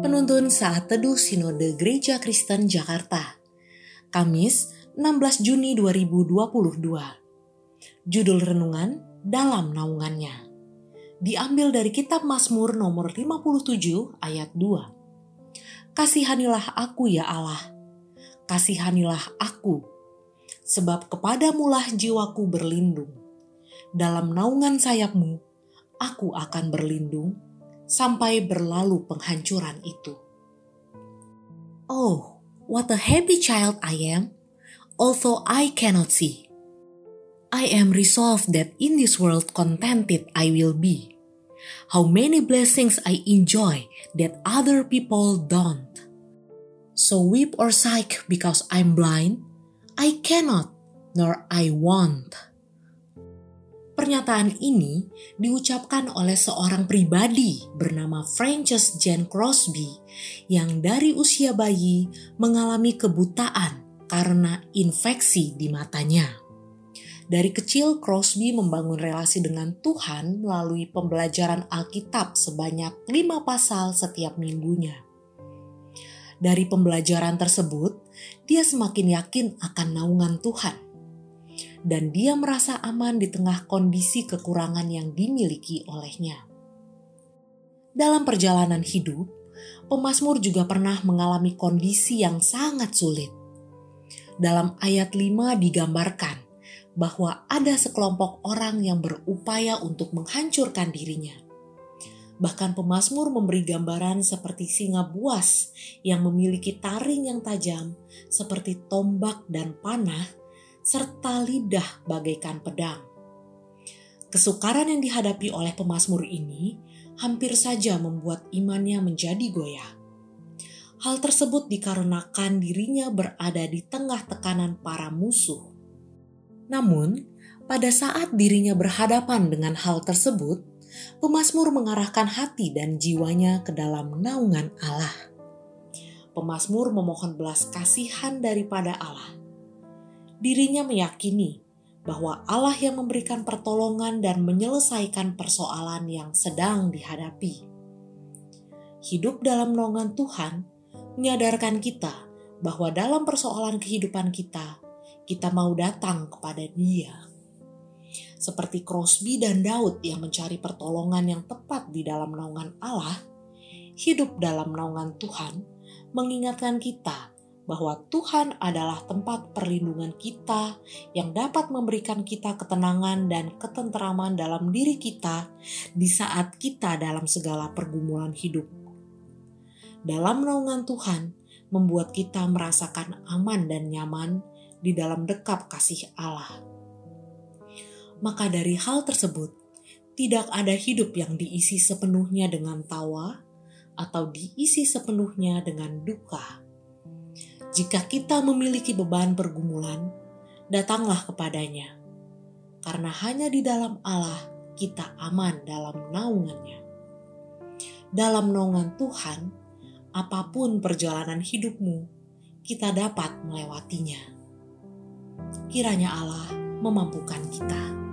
Penuntun Saat Teduh Sinode Gereja Kristen Jakarta. Kamis 16 Juni 2022 Judul Renungan Dalam Naungannya. Diambil dari kitab Mazmur nomor 57 ayat 2 Kasihanilah aku ya Allah. Kasihanilah aku Sebab kepadamulah jiwaku berlindung. Dalam naungan sayapmu aku akan berlindung sampai berlalu penghancuran itu. Oh, what a happy child I am, although I cannot see. I am resolved that in this world contented I will be. How many blessings I enjoy that other people don't. So weep or sigh because I'm blind, I cannot nor I won't. Pernyataan ini diucapkan oleh seorang pribadi bernama Frances Jane Crosby yang dari usia bayi mengalami kebutaan karena infeksi di matanya. Dari kecil Crosby membangun relasi dengan Tuhan melalui pembelajaran Alkitab sebanyak lima pasal setiap minggunya. Dari pembelajaran tersebut, dia semakin yakin akan naungan Tuhan dan dia merasa aman di tengah kondisi kekurangan yang dimiliki olehnya. Dalam perjalanan hidup, pemazmur juga pernah mengalami kondisi yang sangat sulit. Dalam ayat 5 digambarkan bahwa ada sekelompok orang yang berupaya untuk menghancurkan dirinya. Bahkan pemazmur memberi gambaran seperti singa buas yang memiliki taring yang tajam seperti tombak dan panah serta lidah bagaikan pedang. Kesukaran yang dihadapi oleh pemazmur ini hampir saja membuat imannya menjadi goyah. Hal tersebut dikarenakan dirinya berada di tengah tekanan para musuh. Namun, pada saat dirinya berhadapan dengan hal tersebut, pemazmur mengarahkan hati dan jiwanya ke dalam naungan Allah. Pemazmur memohon belas kasihan daripada Allah dirinya meyakini bahwa Allah yang memberikan pertolongan dan menyelesaikan persoalan yang sedang dihadapi. Hidup dalam naungan Tuhan menyadarkan kita bahwa dalam persoalan kehidupan kita, kita mau datang kepada Dia. Seperti Crosby dan Daud yang mencari pertolongan yang tepat di dalam naungan Allah, hidup dalam naungan Tuhan mengingatkan kita bahwa Tuhan adalah tempat perlindungan kita yang dapat memberikan kita ketenangan dan ketenteraman dalam diri kita di saat kita dalam segala pergumulan hidup. Dalam naungan Tuhan membuat kita merasakan aman dan nyaman di dalam dekap kasih Allah. Maka dari hal tersebut, tidak ada hidup yang diisi sepenuhnya dengan tawa atau diisi sepenuhnya dengan duka jika kita memiliki beban pergumulan, datanglah kepadanya, karena hanya di dalam Allah kita aman dalam naungannya. Dalam naungan Tuhan, apa pun perjalanan hidupmu, kita dapat melewatinya. Kiranya Allah memampukan kita.